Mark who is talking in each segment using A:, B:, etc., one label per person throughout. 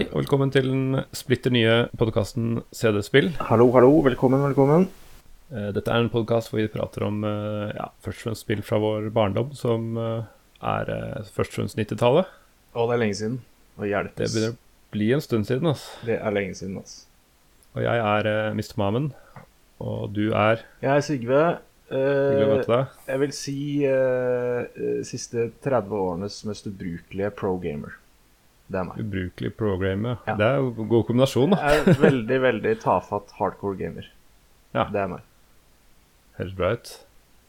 A: Hei, og velkommen til den splitter nye podkasten CD-spill.
B: Hallo, hallo. Velkommen, velkommen.
A: Eh, Dette er en podkast hvor vi prater om eh, ja, først og fremst spill fra vår barndom, som eh, er først og fremst 90-tallet.
B: Å, det er lenge siden.
A: Det
B: hjelpes.
A: begynner å bli en stund siden, altså.
B: Det er lenge siden, altså.
A: Og jeg er Mr. Mamen, og du er
B: Jeg er Sigve.
A: Uh,
B: jeg vil si eh, siste 30 årenes mest ubrukelige pro-gamer. Det er meg.
A: Ubrukelig programmer.
B: Ja.
A: Det er jo en god kombinasjon, da.
B: Jeg er veldig, veldig tafatt hardcore gamer.
A: Ja.
B: Det er meg.
A: Høres bra ut.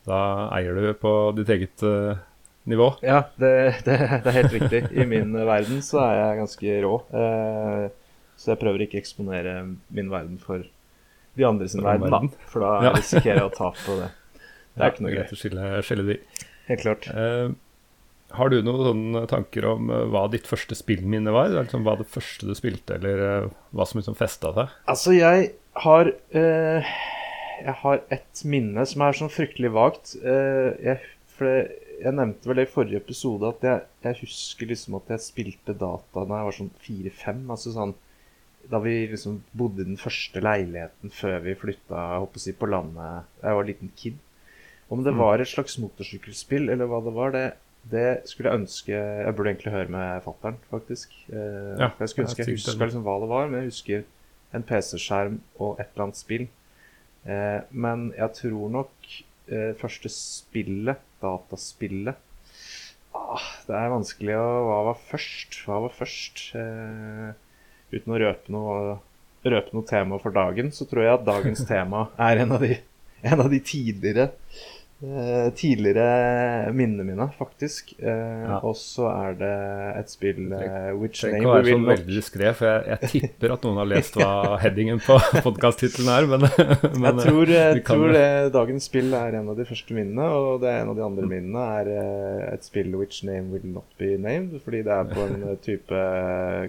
A: Da eier du på ditt eget uh, nivå.
B: Ja, det, det, det er helt riktig. I min verden så er jeg ganske rå. Uh, så jeg prøver ikke å eksponere min verden for de andre sin
A: verden,
B: verden, da. For da
A: Ja.
B: risikerer jeg å tape på det. Det er ikke noe
A: greit å skille, de.
B: Helt klart.
A: Eh, har du noen tanker om eh, hva ditt første spillminne var? Liksom, hva det første du spilte, eller eh, hva som liksom festa seg?
B: Altså, jeg har eh, Jeg har et minne som er sånn fryktelig vagt. Eh, jeg, det, jeg nevnte vel det i forrige episode at jeg, jeg husker liksom at jeg spilte data da jeg var sånn fire-fem. Altså sånn Da vi liksom bodde i den første leiligheten før vi flytta jeg si, på landet. Jeg var en liten kid. Om det
A: Mm.
B: var et slags motorsykkelspill eller hva det var, det, det skulle jeg ønske Jeg burde egentlig høre med fattern, faktisk. Eh,
A: Ja,
B: jeg skulle ønske jeg huska liksom hva det var, men jeg husker en PC-skjerm og et eller annet spill. Eh, men jeg tror nok eh, første spillet, dataspillet ah, Det er vanskelig å Hva var først? Hva var først? Eh, uten å røpe noe, røpe noe tema for dagen, så tror jeg at dagens tema er en av de, en av de tidligere tidligere minnene mine, faktisk. Eh,
A: Ja.
B: Og så er det et spill uh, Which
A: Trenger
B: Name
A: Will å være
B: We
A: sånn
B: Will
A: veldig diskré, for jeg, jeg tipper at noen har lest hva headingen på podkast-tittelen er, men, men
B: jeg tror, jeg tror det, dagens spill er en av de første minnene, og det er en av de andre minnene er eh, et spill which name will not be named, fordi det er på en eh, type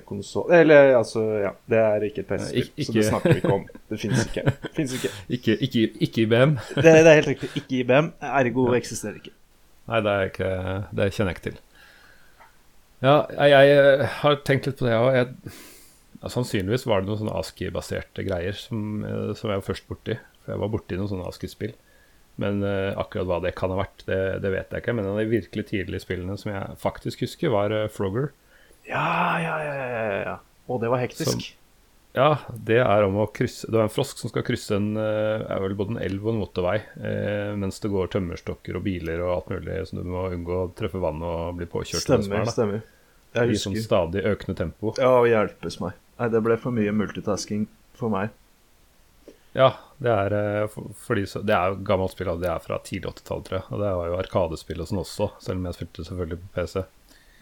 B: konsoll Eller altså, ja. Det er ikke et PC-spill, så det snakker vi ikke om. Det fins ikke. Ikke.
A: ikke, ikke, ikke IBM.
B: Det, det er helt riktig. Ikke IBM. Ergo eksisterer ikke.
A: Nei, det, ikke, det kjenner jeg ikke til. Ja, jeg, jeg har tenkt litt på det òg. Ja, sannsynligvis var det noen sånne ASKI-baserte greier som, eh, som jeg var først borti. For jeg var borti noen sånne ASKI-spill. Men uh, akkurat hva det kan ha vært, det, det vet jeg ikke. Men en av de virkelig tidlige spillene som jeg faktisk husker, var uh, Frogger.
B: Ja, ja, ja, ja, ja, ja. Og det var hektisk.
A: Som- Ja, det er om å krysse Det er en frosk som skal krysse en eh, er vel både en elv og en motorvei, eh, mens det går tømmerstokker og biler og alt mulig, så du må unngå å treffe vann og bli påkjørt. er,
B: Stemmer,
A: da.
B: stemmer. Jeg
A: I sånn stadig økende tempo.
B: Ja, og hjelpes meg. Nei, det ble for mye multitasking for meg.
A: Ja, det er, for, for, fordi det er gammelt spill, og det er fra tidlig 80-tall, tror jeg. Og det var jo arkadespill og sånn også, selv om jeg spilte selvfølgelig på PC.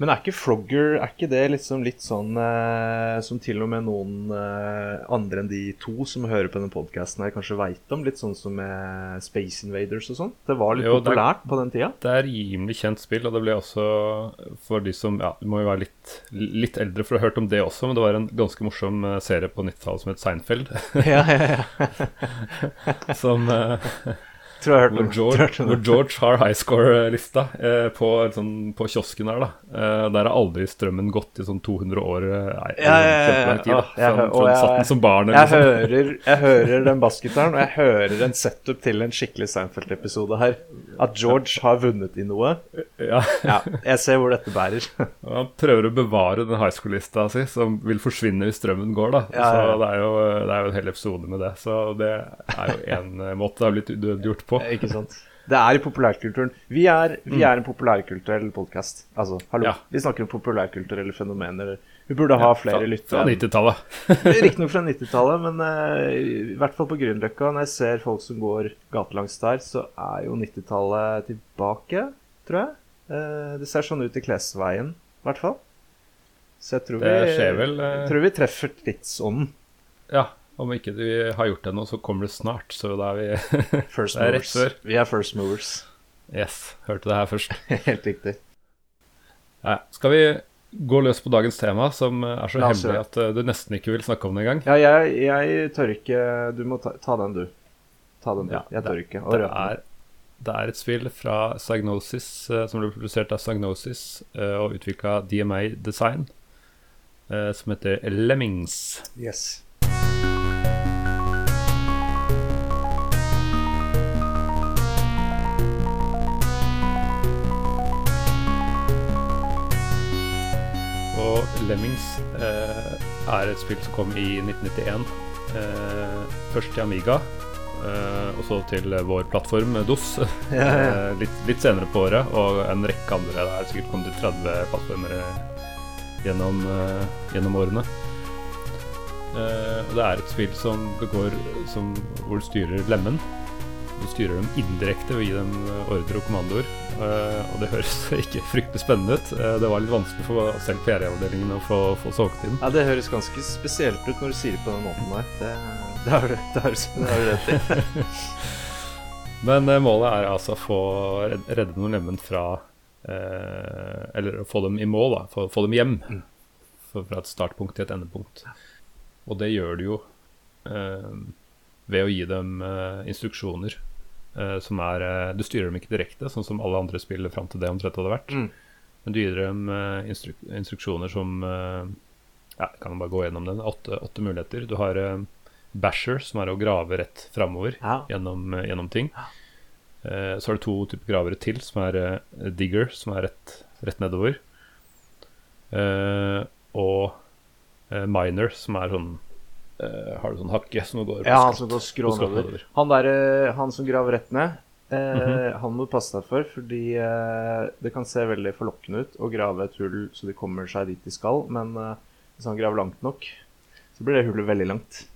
B: Men er ikke Frogger Er ikke det liksom litt sånn eh, som til og med noen eh, andre enn de to som hører på denne podkasten her, kanskje veit om? Litt sånn som med Space Invaders og sånn? Det var litt
A: Jo, populært er-
B: på den tida?
A: Det er rimelig kjent spill, og det ble også for de som Ja, du må jo være litt, litt eldre for å ha hørt om det også, men det var en ganske morsom eh, serie på 90-tallet som het Seinfeld,
B: ja, ja, ja.
A: som eh,
B: Tror jeg har hørt
A: George,
B: tror jeg har hørt om
A: hvor. George har highscore-lista eh, på, sånn, på kiosken der. da eh, Der har aldri strømmen gått i sånn 200 år. eh, Nei,
B: Ja, ja, ja, ja.
A: tid. da
B: Åh, jeg
A: Fra satt den som barn.
B: Jeg
A: Eller
B: hører, jeg hører den bassgitaren, og jeg hører en setup til en skikkelig Seinfeld-episode her. At George har vunnet i noe.
A: Ja,
B: Ja, jeg ser hvor dette bærer.
A: han prøver å bevare den highscore-lista si, som vil forsvinne hvis strømmen går. da
B: Ja, ja, ja.
A: Så det er, jo, det er jo en hel episode med det. Så det er jo én måte det har blitt udødeliggjort på.
B: Ikke sant? Det er i populærkulturen. Vi er, vi er en populærkulturell podkast. Altså, hallo.
A: Ja.
B: Vi snakker om populærkulturelle fenomener. Vi burde ha flere
A: Fra
B: lyttere.
A: 90-tallet.
B: Riktignok fra 90-tallet, men uh, i hvert fall på Grünerløkka. Når jeg ser folk som går gatelangs der, så er jo 90-tallet tilbake, tror jeg. Uh, det ser sånn ut i Klesveien, i hvert fall. Så jeg tror,
A: Det
B: vi,
A: skjer vel, uh...
B: jeg tror vi treffer tidsånden.
A: Ja, om ikke vi har gjort det nå, så kommer det snart. Så da er vi
B: First
A: Det er rett
B: movers.
A: før.
B: Vi er first movers.
A: Yes, hørte det her først.
B: Helt riktig.
A: Ja, skal vi gå løs på dagens tema, som er så
B: La
A: hemmelig at eh, du nesten ikke vil snakke om det engang?
B: Ja, jeg, jeg tør ikke Du må ta, ta den, du. Ta den, du.
A: Ja,
B: jeg tør ikke.
A: Det er, det er et spill fra Psygnosis, eh, som ble produsert av Psygnosis eh, og utvikla DMA Design. eh, som heter Lemmings.
B: Yes.
A: Og Lemmings eh, er et spill som kom i 1991. Eh, først til Amiga, eh, og så til vår plattform DOS
B: Ja, ja.
A: eh, litt, litt senere på året. Og en rekke andre. Det er sikkert kommet til 30 plattformer eh, gjennom, eh, gjennom årene. Eh, det er et spill som begår som, hvor du styrer lemmen. Du styrer dem indirekte ved å gi dem eh, ordre og kommandoer. Eh, og det høres ikke fryktelig spennende ut. Eh, det var litt vanskelig for selv PR-avdelingen å få, få solgt inn.
B: Ja, Det høres ganske spesielt ut når du sier det på den måten der. Det, det har du rett i.
A: Men målet er altså å få redde noen lemmen fra eh, Eller å få dem i mål, da. Få, få dem hjem.
B: Mm.
A: For, fra et startpunkt til et endepunkt. Og det gjør du jo eh, ved å gi dem eh, instruksjoner som er eh, Du styrer dem ikke direkte, sånn som alle andre spill fram til det omtrent hadde vært.
B: Mm.
A: Men du gir dem eh, instruk instruksjoner som eh, Ja, jeg kan bare gå gjennom den. Åtte, åtte muligheter. Du har eh, basher, som er å grave rett framover
B: Ja.
A: gjennom, eh, gjennom ting. Eh, så har du to typer gravere til, som er eh, digger, som er rett, rett nedover. Eh, og eh, miner, som er sånn eh, Har du sånn hakke som går på
B: Ja, han som går
A: på
B: skrån
A: nedover.
B: Han, der, eh, han som graver rett ned, eh,
A: -hmm.
B: han må passe deg for, fordi eh, det kan se veldig forlokkende ut å grave et hull så de kommer seg dit de skal, men eh, hvis han graver langt nok, så blir det hullet veldig langt.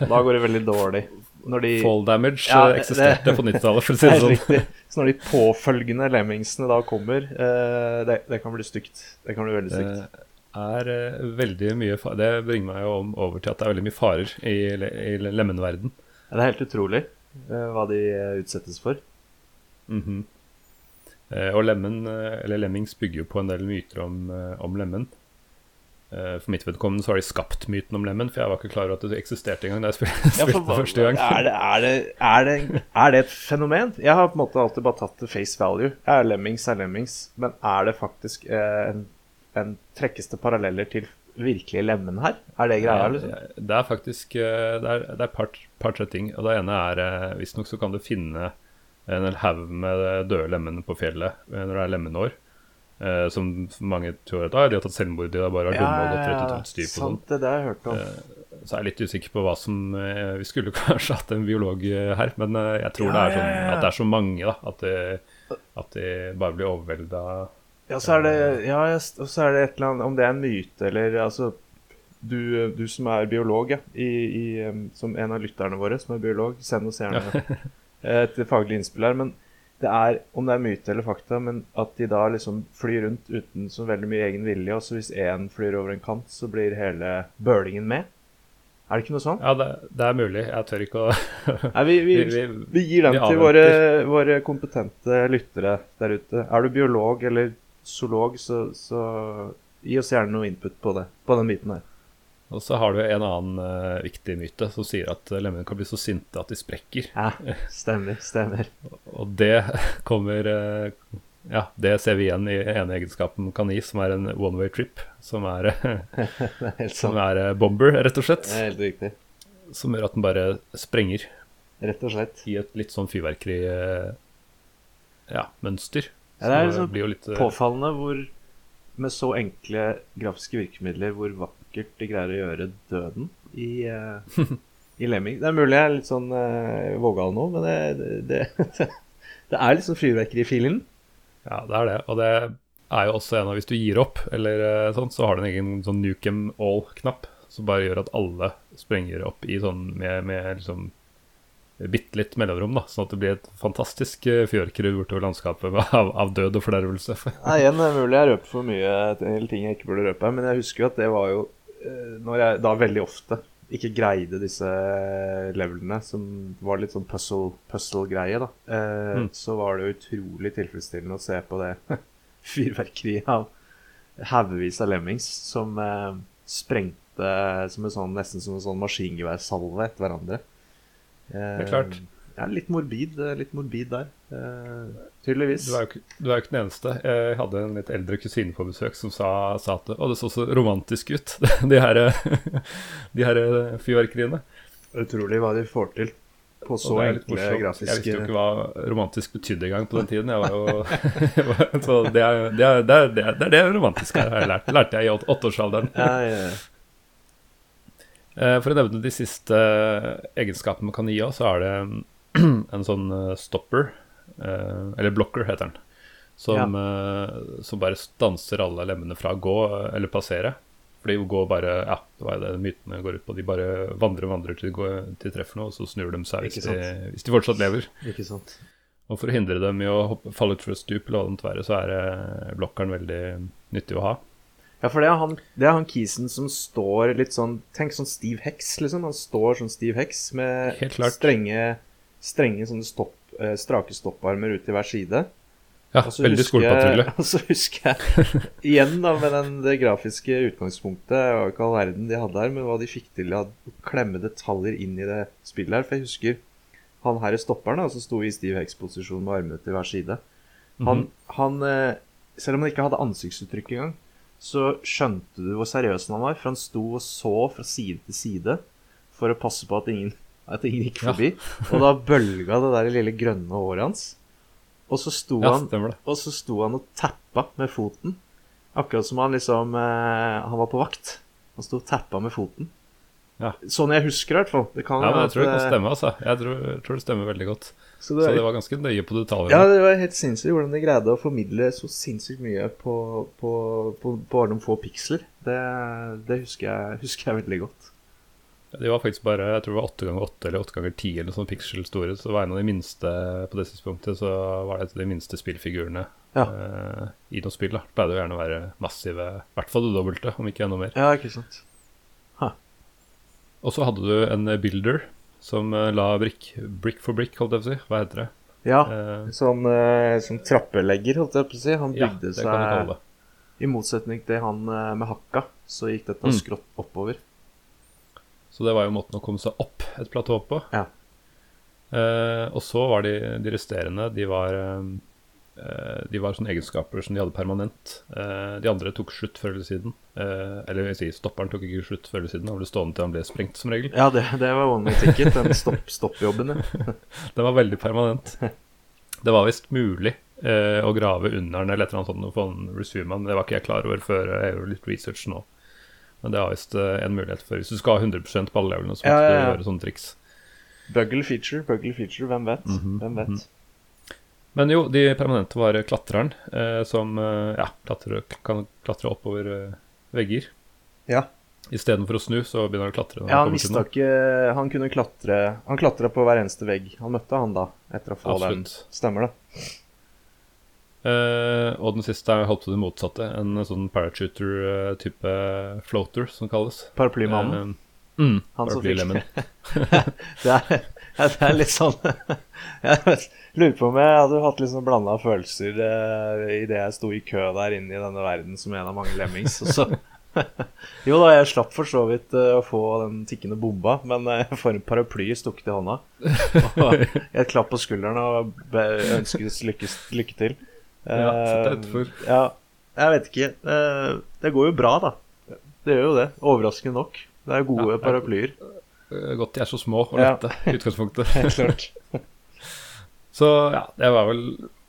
B: Da går det veldig dårlig. Når de,
A: Fall damage
B: Ja,
A: eh,
B: det-
A: eksisterte på 90-tallet, for å si det sånn.
B: riktig. Så når de påfølgende lemmingsene da kommer, eh, det, det kan bli stygt. Det kan bli veldig stygt.
A: Er eh, veldig mye Det bringer meg jo over til at det er veldig mye farer i, i lemenverden.
B: Det er helt utrolig eh, hva de eh, utsettes for.
A: Mm -hmm. og lemmen, eller lemmings bygger jo på en del myter om, om lemmen. For mitt vedkommende så har de skapt myten om lemmen, for jeg var ikke klar over at det eksisterte engang da jeg spilte,
B: Ja, for
A: det første gang.
B: Er det, er, det, er, det, er det et fenomen? Jeg har på en måte alltid bare tatt det face value. Er lemmings er lemmings, men er det faktisk en, en trekkes det paralleller til virkelige lemmen her? Er det greia, liksom?
A: Det er faktisk eh, Det er, det er par, par tre ting. Og det ene er eh, Visstnok så kan du finne en haug med døde lemen på fjellet eh, når det er lemenår. Eh, som mange tror at ah, de har tatt selvmord, de har bare vært dumme og gått rett ut av styr på sånn.
B: det, det har jeg hørt om.
A: Eh, Så er jeg litt usikker på hva som eh, Vi skulle kanskje hatt en biolog her, men jeg tror
B: Ja,
A: det er sånn
B: ja, ja.
A: at det er så mange, da. At de, at de bare blir overvelda.
B: Ja, så er det, ja, så er det et eller annet Om det er en myte eller altså Du, du som er biolog, ja, i, i, som en av lytterne våre som er biolog, send oss gjerne et faglig innspill her. Men det er, om det er myte eller fakta, men at de da liksom flyr rundt uten så veldig mye egen vilje, og så hvis én flyr over en kant, så blir hele bølingen med. Er det ikke noe sånt?
A: Ja, det, det er mulig. Jeg tør ikke å
B: Nei, vi, vi,
A: Vi- vi-
B: gir den til våre, våre kompetente lyttere der ute. Er du biolog eller zoolog, så, så gi oss gjerne noe input på det, på den myten her.
A: Og så har du en annen uh, viktig myte som sier at uh, lemmene kan bli så sinte at de sprekker.
B: Ja, stemmer, stemmer.
A: Og det kommer uh, Ja, det ser vi igjen i ene egenskapen kan gi, som er en one way trip. Som er,
B: er
A: som er uh, bomber, rett og slett.
B: Det er helt riktig.
A: Som gjør at den bare sprenger
B: Rett og slett.
A: i et litt sånn fyrverkeri eh, Ja, mønster.
B: Ja, det er
A: Så
B: liksom
A: blir litt eh,
B: Påfallende hvor med så enkle grafiske virkemidler hvor vakkert de greier å gjøre døden i, uh, i Lemming. Det er mulig jeg er litt sånn uh, vågal nå, men det, det, det, det er sånn fyrverkeri-feeling.
A: Ja, det er det. Og det er jo også en av Hvis du gir opp, eller uh, sånn, så har du en egen sånn nukem all-knapp som bare gjør at alle sprenger opp i sånn med, med liksom bitte litt mellomrom, da. Sånn at det blir et fantastisk eh, fyrverkeri bortover landskapet av, av død og fordervelse.
B: Nei, igjen det er mulig jeg røper for mye til ting jeg ikke burde røpe men jeg husker jo at det var jo eh, Når jeg da veldig ofte ikke greide disse levelene, som var litt sånn puzzle- puzzle-greie, da, eh,
A: Mm.
B: så var det jo utrolig tilfredsstillende å se på det fyrverkeriet av haugevis av lemmings som eh, sprengte som en sånn, nesten som en sånn maskingeværsalve etter hverandre. Eh,
A: Det er klart.
B: ja, litt morbid, eh, litt morbid der. Uh, tydeligvis.
A: Du er, jo ikke, du er jo ikke den eneste. Jeg hadde en litt eldre kusine på besøk som sa, sa at Å, det så så romantisk ut, de her, de her fyrverkeriene.
B: Utrolig hva de får til på så enkle grafiske
A: Jeg visste jo ikke hva romantisk betydde engang på den tiden. Jeg var jo, så det er det, er, det, er, det, er det romantiske har jeg lært. lærte jeg i åtteårsalderen.
B: Ja, ja, ja.
A: For å nevne de siste egenskapene man kan gi oss, så er det en sånn stopper, eller blocker heter den, som, ja. som bare stanser alle lemmene fra å gå eller passere. For de går bare Ja, det var jo det mytene går ut på. De bare vandrer og vandrer til de, går, til de treffer noe, og så snur de seg hvis de, hvis de, fortsatt lever.
B: Ikke sant.
A: Og for å hindre dem i å hoppe, falle utfor et stup, eller hva det måtte være, så er blokkeren veldig nyttig å ha.
B: Ja, for det er, han, det er han kisen som står litt sånn Tenk sånn Steve Hex, liksom. Han står sånn Steve Hex med strenge, strenge sånne stopp, eh, strake stopparmer ut til hver side.
A: Ja, veldig skolepatrulje.
B: Og så husker jeg igjen da med den, det grafiske utgangspunktet Og var ikke all verden de hadde her, men hva de fikk til å klemme detaljer inn i det spillet her. For jeg husker han her i stopperen, da, som sto i Steve Hex-posisjon med armene til hver side. Han, mm -hmm. han, eh, Selv om han ikke hadde ansiktsuttrykk engang, så skjønte du hvor seriøs han var. For han sto og så fra side til side for å passe på at ingen, at ingen gikk forbi. Ja. og da bølga det der lille grønne håret hans. Og så sto, ja, han, og så sto han og tappa med foten. Akkurat som han liksom eh, Han var på vakt. Han sto og tappa med foten.
A: Ja.
B: Sånn jeg husker, i hvert fall.
A: Det kan, ja, men jeg tror det kan eh, stemme. altså Jeg tror, tror det stemmer veldig godt. Så det, så det, var ganske nøye på detaljene.
B: Ja, det var helt sinnssykt hvordan de greide å formidle så sinnssykt mye på, på, på, bare noen få piksler. Det, det husker, jeg, husker jeg veldig godt.
A: De var faktisk bare jeg tror det var 8 ganger 8 eller 8 ganger 10 eller noe sånt pixel store. Så det var en av de minste på det tidspunktet. Så var det de minste spillfigurene ja. eh, i noe spill. da Pleide jo gjerne å være massive, i hvert fall det dobbelte, om ikke enda mer.
B: Ja, ikke sant huh.
A: Og så hadde du en builder som uh, la brick, brick for brick, holdt jeg på å si. Hva heter det?
B: Ja, uh, sånn, sånn trappelegger, holdt jeg på å si. Han bygde ja, seg I motsetning til han med hakka, så gikk dette mm. skrått oppover.
A: Så det var jo måten å komme seg opp et platå på.
B: Ja.
A: Uh, og så var de, de resterende De var, eh, de var sånne egenskaper som de hadde permanent. Eh, de andre tok slutt før eller siden. Eh, eller jeg sier, stopperen tok ikke slutt før eller siden. Han ble stående til han ble sprengt, som regel.
B: Ja, det, det var one way ticket, den stopp, stoppjobben.
A: den var veldig permanent. Det var visst mulig eh, å grave under den eller et eller annet sånt og få en resume Det var ikke jeg klar over før jeg gjorde litt research nå. Men det er visst eh, en mulighet for Hvis du skal ha 100 på alle levelene, så må ja, ja, ja. du gjøre sånne triks.
B: Buggle feature, buggle feature, hvem vet? Mm -hmm. Hvem vet?
A: Men jo, de permanente var klatreren, eh, som eh, ja, klatrer, kan klatre oppover eh, vegger.
B: Ja.
A: Istedenfor å snu, så begynner han å klatre.
B: Ja, han mista ikke Han kunne klatre Han klatra på hver eneste vegg. Han møtte han da, etter å få Absolutt. den. Stemmer det.
A: Eh, og den siste er holdt på det motsatte. En sånn parachuter-type floater, som kalles.
B: Paraplymannene?
A: Uh, mm, fikk
B: det, er, det er litt sånn Jeg lurer på om jeg hadde hatt litt sånn blanda følelser uh, idet jeg sto i kø der inne i denne verden som en av mange lemmings. Og så jo da, jeg slapp for så vidt uh, å få den tikkende bomba, men uh, jeg får en paraply stukket i hånda. Og et klapp på skulderen og ønskes lykke, lykke til.
A: Ja, uh,
B: ja, jeg vet ikke. Uh, det går jo bra, da. Det gjør jo det. Overraskende nok. Det er gode ja, paraplyer.
A: Godt de er så små og lette i utgangspunktet.
B: Helt klart.
A: så ja, det var vel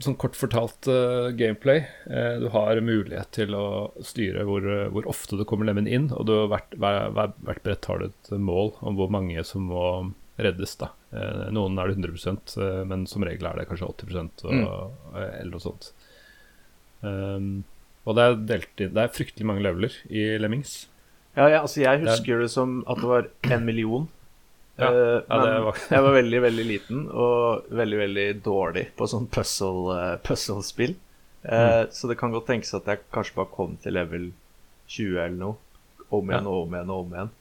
A: sånn kort fortalt uh, gameplay. Uh, du har mulighet til å styre hvor, uh, hvor ofte du kommer lemen inn, og du har hvert, hver, hver, hvert brett har du et mål om hvor mange som må reddes. da. noen er det 100% men som regel er det kanskje 80 og, mm. eller noe sånt. Um, og det er, delt inn, det er fryktelig mange leveler i Lemmings.
B: Ja, ja altså jeg husker det, som at det var en million.
A: Ja, uh, ja,
B: men
A: var...
B: jeg var veldig, veldig liten og veldig, veldig dårlig på sånn puzzle-spill. Puzzle uh, mm. Så det kan godt tenkes at jeg kanskje bare kom til level 20 eller noe. Om igjen og om igjen og om igjen.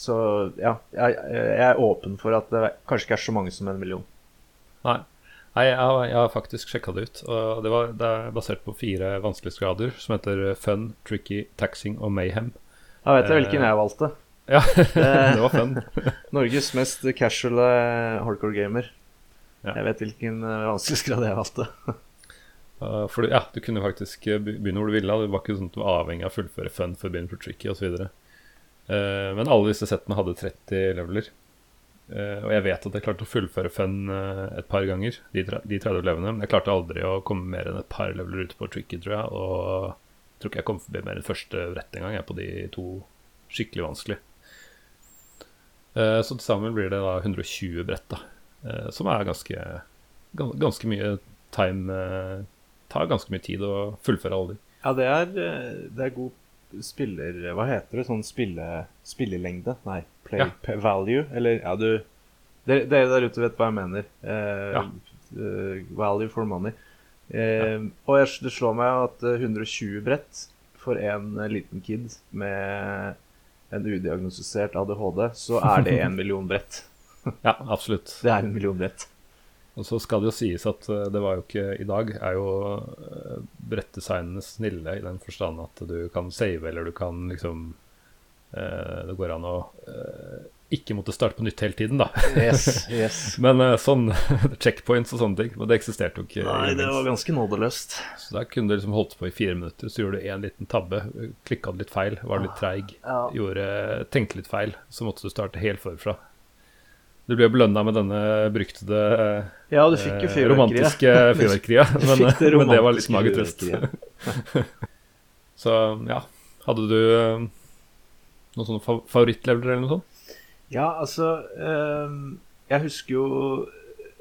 B: Så ja, jeg, jeg, er åpen for at det kanskje ikke er så mange som en million.
A: Nei. Nei, jeg har, faktisk sjekka det ut. Og det, var, det, er basert på fire vanskelighetsgrader som heter fun, tricky, taxing og mayhem.
B: Jeg vet jeg hvilken jeg valgte.
A: Ja, det var fun.
B: Norges mest casual eh, hardcore gamer.
A: Ja.
B: Jeg vet hvilken eh, vanskelighetsgrad jeg valgte.
A: For ja, du kunne faktisk eh, begynne hvor du ville. Det var ikke sånn at du var avhengig av å fullføre fun for å begynne på tricky osv. Men alle disse settene hadde 30 leveler. Uh, og jeg vet at jeg klarte å fullføre fun uh, et par ganger, de, de 30 levende. Men jeg klarte aldri å komme mer enn et par leveler ut på tricky, tror jeg. Og jeg tror ikke jeg kom forbi mer enn første brett engang, jeg, på de to skikkelig vanskelig. Uh, så til sammen blir det da 120 brett, da. Som er ganske, gans- ganske mye time Tar ganske mye tid å fullføre alle de.
B: Ja, det er, det er god spiller... Hva heter det? Sånn spille, spillelengde? Nei, play
A: Ja.
B: value? Eller, ja, du Dere der ute vet hva jeg mener. Eh,
A: Ja.
B: eh, value for money. Eh, Og jeg, det slår meg at eh, 120 brett for en eh, liten kid med en udiagnostisert ADHD, så er det en million brett.
A: Ja, absolutt.
B: Det er en million brett.
A: Og så skal det jo sies at eh, det var jo ikke I dag er jo uh, brettdesignene snille i den forstand at du kan save, eller du kan liksom eh, Det går an å eh, ikke måtte starte på nytt hele tiden, da.
B: Yes, yes.
A: Men eh, sånn checkpoints og sånne ting, men det eksisterte jo ikke.
B: Nei, det var ganske nådeløst.
A: Så der kunne du liksom holdt på i fire minutter, så gjorde du én liten tabbe, klikka litt feil, var litt treig,
B: Ja.
A: gjorde, tenkte litt feil, så måtte du starte helt forfra. Du ble belønna med denne bruktede eh,
B: Ja, du fikk jo
A: eh, romantiske fyrverkeriet, men,
B: det
A: men det var litt magetrøst. så ja, hadde du eh, noen sånne fa favorittleveler eller noe sånt?
B: Ja, altså ehm, Jeg husker jo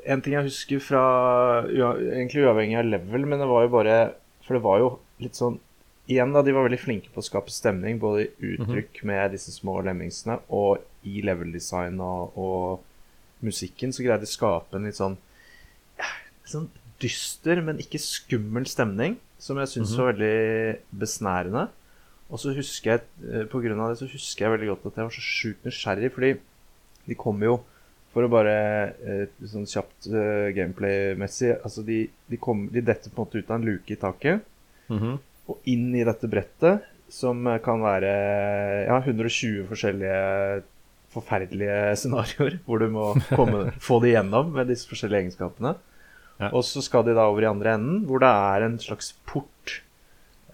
B: En ting jeg husker fra Egentlig uavhengig av level, men det var jo bare For det var jo litt sånn Igjen, da, de var veldig flinke på å skape stemning, både i uttrykk med disse små lemmingsene og i level-design og, og musikken, så greide de å skape en litt sånn ja, sånn dyster, men ikke skummel stemning, som jeg syns var veldig besnærende. Og så husker jeg, eh, på grunn av det, så husker jeg veldig godt at jeg var så sjukt nysgjerrig, fordi de kom jo for å bare eh, sånn kjapt eh, gameplay-messig Altså, de, de, kom, de detter på en måte ut av en luke i taket. Og inn i dette brettet, som kan være ja, 120 forskjellige forferdelige scenarioer, hvor du må komme, få det igjennom med disse forskjellige egenskapene.
A: Ja.
B: Og så skal de da over i andre enden, hvor det er en slags port.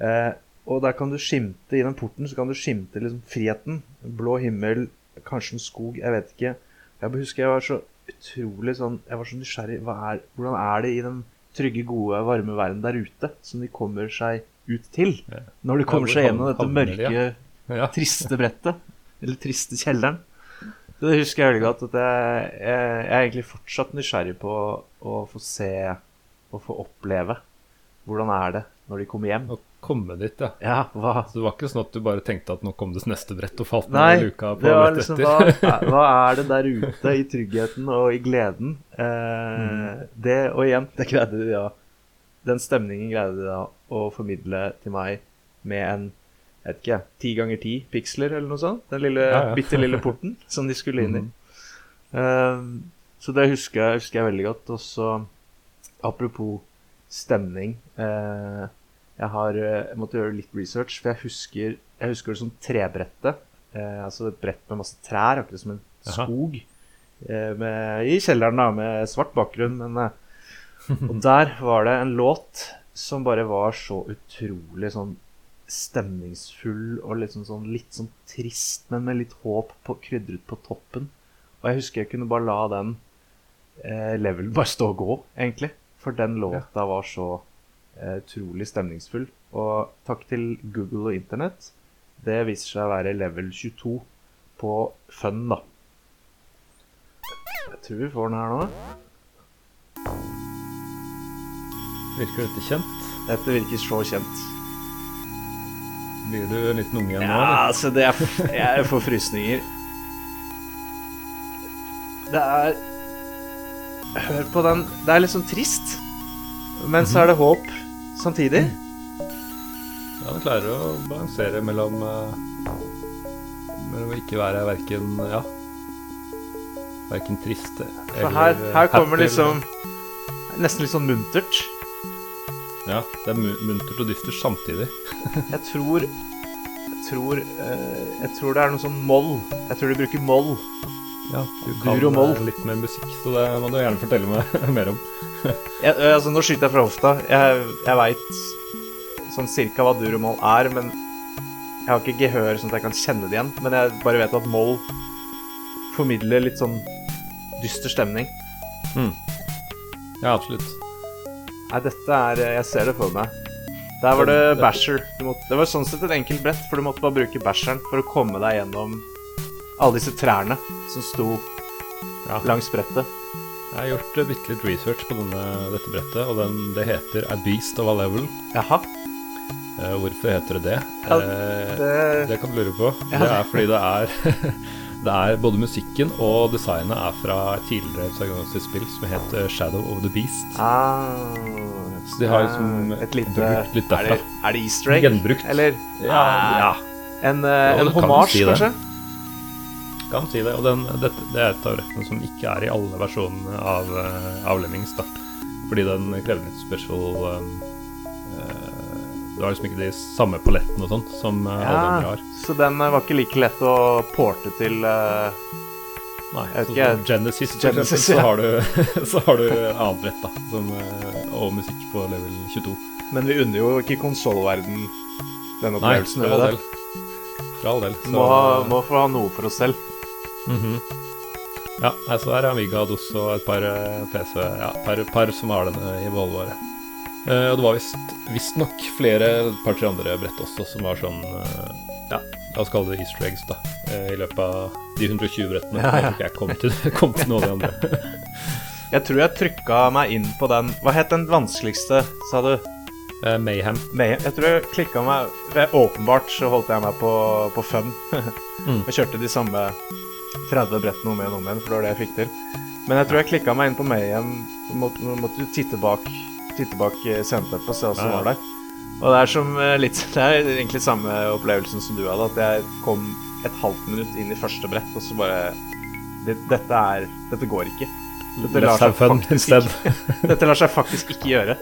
B: Eh, og der kan du skimte, i den porten så kan du skimte liksom friheten. Blå himmel, kanskje en skog, jeg vet ikke. Jeg husker jeg var så utrolig sånn Jeg var så nysgjerrig. Hva er, hvordan er det i den trygge, gode, varme verden der ute som de kommer seg ut til? Når de kommer seg gjennom dette mørke, triste brettet. Eller triste kjelleren. Så det husker jeg veldig godt. At jeg, jeg, jeg er egentlig fortsatt nysgjerrig på å få se og få oppleve hvordan er det når de kommer hjem.
A: Å komme dit, ja.
B: Ja, hva
A: Så det var ikke sånn at du bare tenkte at nå kom det neste brett og falt ned
B: Nei,
A: i luka på
B: det var liksom
A: etter.
B: hva, hva er det der ute i tryggheten og i gleden? Eh, Det, og igjen, det greide de da Den stemningen greide de da å formidle til meg med en jeg vet ikke, ti ganger ti piksler eller noe sånt. Den lille,
A: Ja, ja.
B: bitte lille porten som de skulle inn i.
A: Mm.
B: Uh, så det husker jeg, husker jeg veldig godt. Og så apropos stemning uh, Jeg har eh, jeg måtte gjøre litt research, for jeg husker, jeg husker det som trebrettet. Uh, altså et brett med masse trær, akkurat som en skog. Med, I kjelleren, da, med svart bakgrunn. Men, og der var det en låt som bare var så utrolig sånn stemningsfull og litt sånn, litt sånn trist, men med litt håp på, krydret på toppen. Og jeg husker jeg kunne bare la den eh, levelen bare stå og gå, egentlig. For den låta var så eh, utrolig stemningsfull. Og takk til Google og Internett. Det viser seg å være level 22 på Fun, da. Jeg tror vi får den her nå.
A: Virker dette kjent?
B: Dette virker så kjent.
A: Blir du en liten unge igjen nå?
B: Ja, altså, det er Jeg får frysninger. Det er Hør på den. Det er sånn trist, men så er det håp samtidig.
A: Ja, den klarer å balansere mellom eh, Mellom å ikke være verken Ja Verken trist
B: For her, her kommer
A: happy
B: liksom Nesten litt sånn muntert.
A: Ja, det er muntert og dystert samtidig.
B: Jeg tror Jeg tror eh, Jeg tror det er noe sånn moll. Jeg tror de bruker moll.
A: Ja, du
B: Dur
A: kan
B: og moll.
A: eh, litt mer musikk, så det må du gjerne fortelle meg mer om.
B: Jeg, eh, altså, nå skyter jeg fra hofta. Jeg, jeg veit sånn cirka hva dur og moll er, men jeg har ikke gehør sånn at jeg kan kjenne det igjen. Men jeg bare vet at moll formidler litt sånn dyster stemning.
A: Ja, absolutt.
B: Nei, dette er eh, Jeg ser det for meg. Der var det basher. Måtte, det var sånn sett et enkelt brett, for du måtte bare bruke basheren for å komme deg gjennom alle disse trærne som sto
A: Ja.
B: langs brettet.
A: Jeg har gjort uh, bitte litt research på denne, dette brettet, og den, det heter A Beast of a Level.
B: Jaha.
A: Eh, hvorfor heter det det?
B: Ja,
A: Eh,
B: Det
A: det kan du lure på.
B: Ja.
A: Det er fordi det er Det er både musikken og designet er fra et tidligere Psygnosis spill som het eh, Shadow of the Beast.
B: ah,
A: Så de har liksom
B: et lite
A: brukt litt
B: er, det,
A: derfra.
B: er det easter egg?
A: Gjenbrukt.
B: Eller
A: Ja, ja,
B: en, eh,
A: Ja,
B: en hommage,
A: si
B: kanskje?
A: kan si det. Og den, dette, det er et av rettene som ikke er i alle versjonene av, uh, av Lemmings, da. Fordi den krever litt special um, eh, Du har liksom ikke de samme palettene og sånt som uh, alle andre har.
B: så den eh, var ikke like lett å porte til uh,
A: Nei,
B: Jeg vet
A: så
B: ikke,
A: som Genesis, for
B: Genesis,
A: eksempel, så har du, så har du annet brett, da. Som, og musikk på level 22.
B: Men vi unner jo ikke konsollverden den
A: Nei,
B: opplevelsen.
A: for all del. For all del.
B: Må, må få ha noe for oss selv.
A: Mhm. Ja, så så er Amiga DOS og et par PC Ja, et par, par som har denne i beholdvare. Eh, og det var visst visstnok flere et par-tre andre brett også som var sånn eh, Ja, la oss kalle det easter eggs, da. eh, I løpet av de 120 brettene.
B: Ja, ja.
A: Jeg kom til, kom til noe av de andre.
B: Jeg tror jeg trykka meg inn på den Hva het den vanskeligste, sa du?
A: Uh, Mayhem.
B: Mayhem. Jeg tror jeg klikka meg Åpenbart så holdt jeg meg på, på fun.
A: Mm.
B: Jeg kjørte de samme 30 brettene om igjen og om igjen, for det var det jeg fikk til. Men jeg tror jeg klikka meg inn på Mayhem. Måtte, måtte titte bak Titte bak eh, sceneteppet og se hva som var der. Og det er som eh, litt Det er egentlig samme opplevelsen som du hadde, at jeg kom et halvt minutt inn i første brett, og så bare det, Dette er Dette går ikke. Dette lar ikke, dette lar seg faktisk ikke gjøre.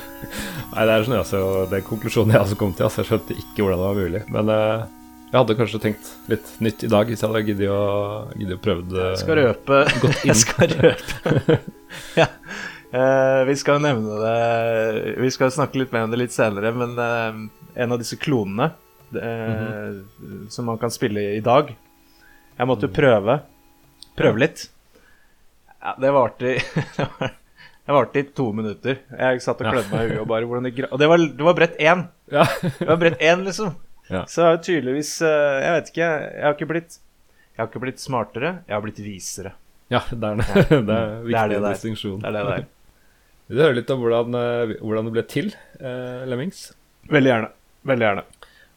A: Nei, det er sånn, altså, er konklusjonen jeg også kom til. Altså, jeg skjønte ikke hvordan det var mulig. Men eh, jeg hadde kanskje tenkt litt nytt i dag hvis jeg hadde giddet å, giddet å prøve det.
B: Jeg skal røpe
A: inn.
B: Jeg skal røpe Ja. Eh, vi skal nevne det Vi skal snakke litt mer om det litt senere, men eh, en av disse klonene eh, som man kan spille i dag Jeg måtte jo prøve Prøve litt. Ja, det varte det var- det varte i to minutter. Jeg satt og klødde meg i huet og bare det Og det var, det var brett én!
A: Ja.
B: Det var brett én, liksom.
A: Ja.
B: Så jeg har tydeligvis Jeg vet ikke, jeg har ikke blitt Jeg har ikke blitt smartere, jeg har blitt visere.
A: ja, det er, det er
B: Det er det der.
A: distinksjon.
B: Det er det det er.
A: Vil du høre litt om hvordan, eh, hvordan det ble til, eh, Lemmings?
B: Veldig gjerne. Veldig gjerne.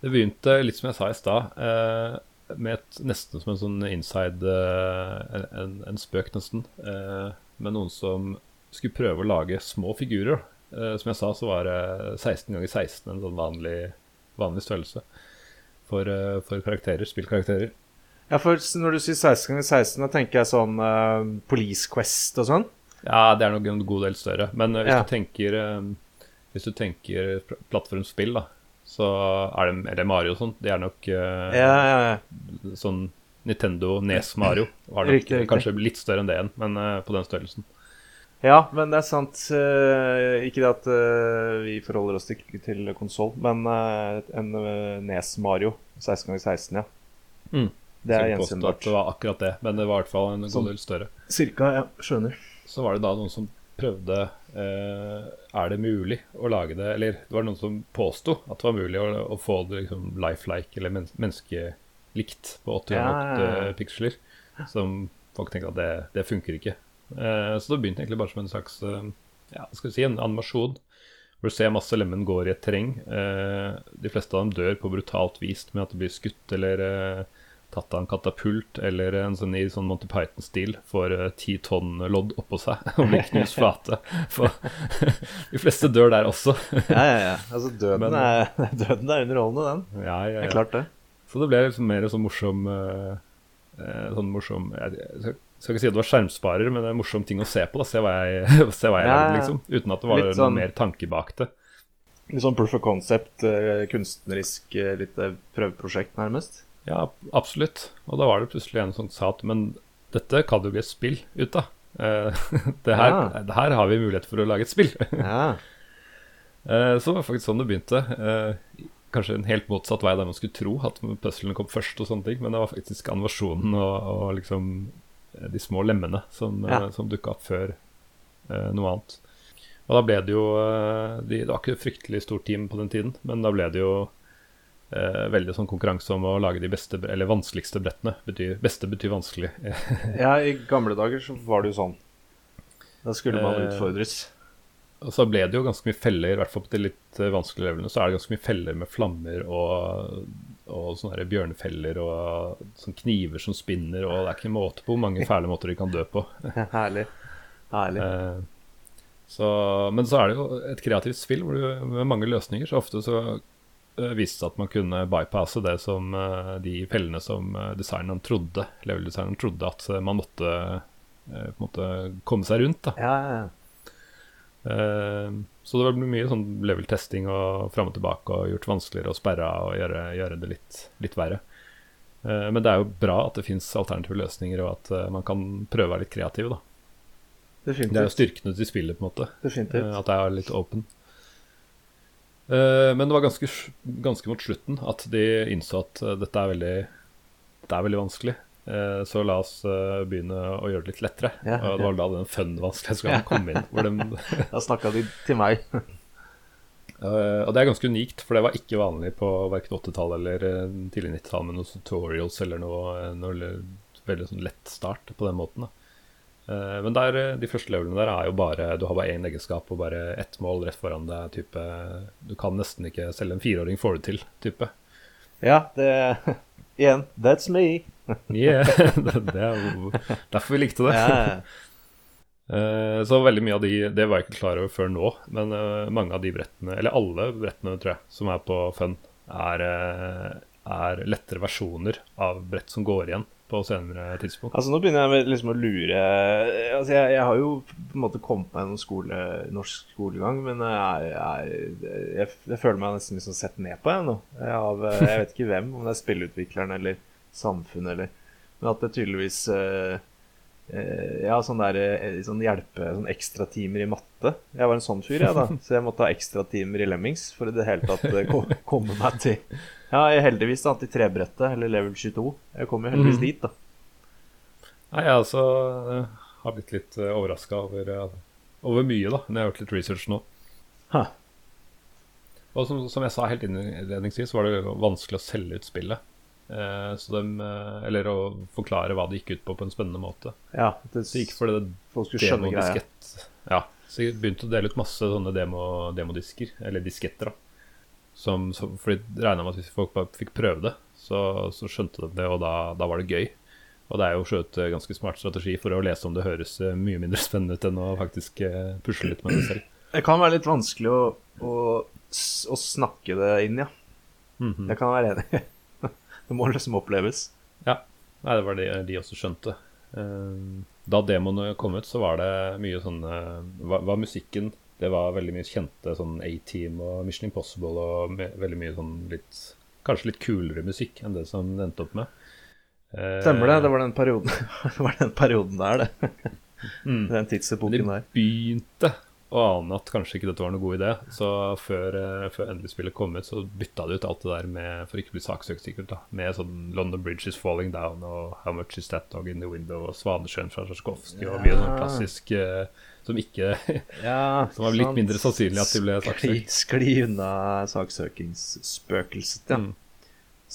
A: Det begynte litt som jeg sa i stad, eh, med et, nesten som en sånn inside eh, en, en, en spøk, nesten. Eh, med noen som skulle prøve å lage små figurer. Eh, som jeg sa, så var det 16 ganger 16 en sånn vanlig, vanlig størrelse for, for karakterer, spillkarakterer.
B: Ja, for når du sier 16 ganger 16, da tenker jeg sånn Police Quest og sånn.
A: Ja, det er nok en god del større. Men eh, hvis,
B: Ja.
A: du tenker, eh, hvis du tenker plattformspill, da, så er det Eller Mario og sånt. Det er nok eh,
B: Ja, ja, ja.
A: sånn Nintendo Nes Mario. Var nok
B: Riktig, riktig.
A: kanskje litt større enn det igjen, men på den størrelsen.
B: ja, men det er sant. ikke det at vi forholder oss til, til konsoll, men en Nes Mario 16 ganger 16, ja.
A: Mm.
B: Det er
A: ikke
B: gjenkjennbart.
A: det var akkurat det, men det var i hvert fall en
B: Sånn.
A: god del større.
B: Cirka, ja. Skjønner.
A: Så var det da noen som prøvde eh, Er det mulig å lage det Eller det var noen som påsto at det var mulig å, å få det liksom lifelike eller men menneskelikt på 80
B: Ja,
A: ganger 8
B: ja, ja.
A: piksler. Som folk tenkte at det, det funker ikke. Eh, så det begynte egentlig bare som en slags eh, ja, skal vi si, en animasjon. Hvor du ser masse lemen går i et terreng. Eh, de fleste av dem dør på brutalt vis med at de blir skutt eller eh, tatt av en katapult eller en sånn i sånn Monty Python-stil får eh, ti tonn lodd oppå seg og blir knust flate. For de fleste dør der også.
B: Ja, ja, ja. Altså, døden,
A: Men-
B: er, døden er underholdende, den.
A: ja, ja,
B: Det er klart, det.
A: Så det ble liksom mer sånn morsom eh, eh, Sånn morsom Jeg jeg skal, ikke si at det var skjermsparer, men det er en morsom ting å se på. da Se hva jeg, se hva jeg
B: Ja, er,
A: liksom. Uten at det var
B: sånn,
A: noe mer tanke bak det.
B: Litt sånn proof of concept, kunstnerisk lite prøveprosjekt, nærmest?
A: Ja, absolutt. Og da var det plutselig en som sa at men dette kan jo bli et spill ut av. Eh, det, her,
B: Ja.
A: det her har vi mulighet for å lage et spill.
B: Ja.
A: Eh, så det var faktisk sånn det begynte. Eh, kanskje en helt motsatt vei der man skulle tro at puzzlene kom først, og sånne ting, men det var faktisk animasjonen og, og liksom de små lemmene som,
B: Ja.
A: som dukka opp før noe annet. Og da ble det jo de, Det var ikke et fryktelig stort team på den tiden, men da ble det jo eh, veldig sånn konkurranse om å lage de beste, eller vanskeligste brettene. Betyr, beste betyr vanskelig.
B: ja, i gamle dager så var det jo sånn. Da skulle man
A: Eh,
B: utfordres.
A: Og så ble det jo ganske mye feller, i hvert fall på de litt eh, vanskelige levelene. Så er det ganske mye feller med flammer og, og sånne her bjørnefeller og sånne kniver som spinner, og det er ikke måte på hvor mange fæle måter de kan dø på.
B: Herlig. Herlig.
A: Eh, så, men så er det jo et kreativt spill hvor du, med mange løsninger. Så ofte så eh, viste seg at man kunne bypasse det som eh, de fellene som eh, designeren trodde, level-designeren trodde at eh, man måtte eh, på en måte komme seg rundt. da
B: Ja, ja, ja.
A: Eh, så det ble mye sånn level-testing og fram og tilbake og gjort vanskeligere og sperra og gjøre, gjøre det litt, litt verre. Eh, men det er jo bra at det fins alternative løsninger, og at eh, man kan prøve å være litt kreativ. da. Det er jo styrkene til spillet, på en måte.
B: Definitivt.
A: eh, At det er litt open. Eh, Men det var ganske, ganske mot slutten at de innså at eh, dette er veldig, det er veldig vanskelig. Eh, Så la oss begynne å gjøre det litt lettere.
B: Ja,
A: Og det var da den fun-vanskelighetsgraden kom inn. Hvor de
B: Da snakka de til meg.
A: Og det er ganske unikt, for det var ikke vanlig på verken 80-tallet eller tidlig 90-tall med noen tutorials eller noe, noe veldig sånn lett start på den måten. da. Eh, men der, eh, de første levelene der er jo bare Du har bare én egenskap og bare ett mål rett foran deg. Type, du kan nesten ikke Selv en fireåring får det til, type.
B: Ja, det Igjen, that's me.
A: Yeah, det, det er jo derfor vi likte det. Eh, så veldig mye av de Det var jeg ikke klar over før nå, men eh, mange av de brettene, eller alle brettene, tror jeg, som er på Fun, er, er lettere versjoner av brett som går igjen på senere tidspunkt.
B: Altså Nå begynner jeg liksom å lure Altså Jeg, jeg har jo på en måte kommet meg gjennom skole, norsk skolegang, men jeg, jeg, jeg, jeg føler meg nesten liksom sett ned på jeg nå. Av, jeg vet ikke hvem, om det er spillutvikleren eller samfunnet eller Men at det tydeligvis uh, Ja, sånn der eh, sånn hjelpe Sånn ekstratimer i matte. Jeg var en sånn fyr, jeg, da. Så jeg måtte ha ekstratimer i Lemmings for i det hele tatt komme meg til Ja, jeg heldigvis da til trebrettet, eller level 22. Jeg kom jo heldigvis
A: mm.
B: dit, da.
A: Nei, jeg altså eh, har blitt litt uh, overraska over, eh, over mye, da, når jeg har gjort litt research nå.
B: Ha.
A: Og som, som jeg sa helt innledningsvis, var det vanskelig å selge ut spillet. Eh, eh, eller å forklare hva det gikk ut på på en spennende måte.
B: Ja, det,
A: Så gikk for det
B: folk skulle skjønne greia.
A: Ja, så jeg begynte å dele ut masse sånne demo, demodisker, eller disketter, da. Som, som, fordi regna med at hvis folk bare fikk prøve det, så, så skjønte de det, og da, da var det gøy. Og det er jo skjøt eh, ganske smart strategi for å lese om det høres eh, mye mindre spennende ut enn å faktisk eh, pusle litt med det selv.
B: Det kan være litt vanskelig å, å, å snakke det inn, ja.
A: Mhm.
B: Det kan jeg være enig i. Det må liksom oppleves.
A: Ja, Nei, det var det de også skjønte. Da demoene kom ut, så var det mye sånn var musikken Det var veldig mye kjente sånn A-Team og Mission Impossible og veldig mye sånn litt Kanskje litt kulere musikk enn det som det endte opp med. Eh,
B: Stemmer det. Det var den perioden, det var den perioden der, det.
A: mm.
B: Den tidsepoken
A: De begynte å ane at kanskje ikke dette var noe god idé, så før, eh, før endelig spillet kom ut, så bytta de ut alt det der med, for ikke å bli saksøkt sikkert, da, med sånn London Bridge is falling down og How much is that dog in the window og Svanesjøen fra Tsjajkovskij og mye sånn
B: Ja.
A: klassisk eh, som ikke
B: Ja,
A: Som var litt
B: sant.
A: mindre sannsynlig at de ble saksøkt.
B: Skli, unna saksøkingsspøkelset, ja.
A: Mm.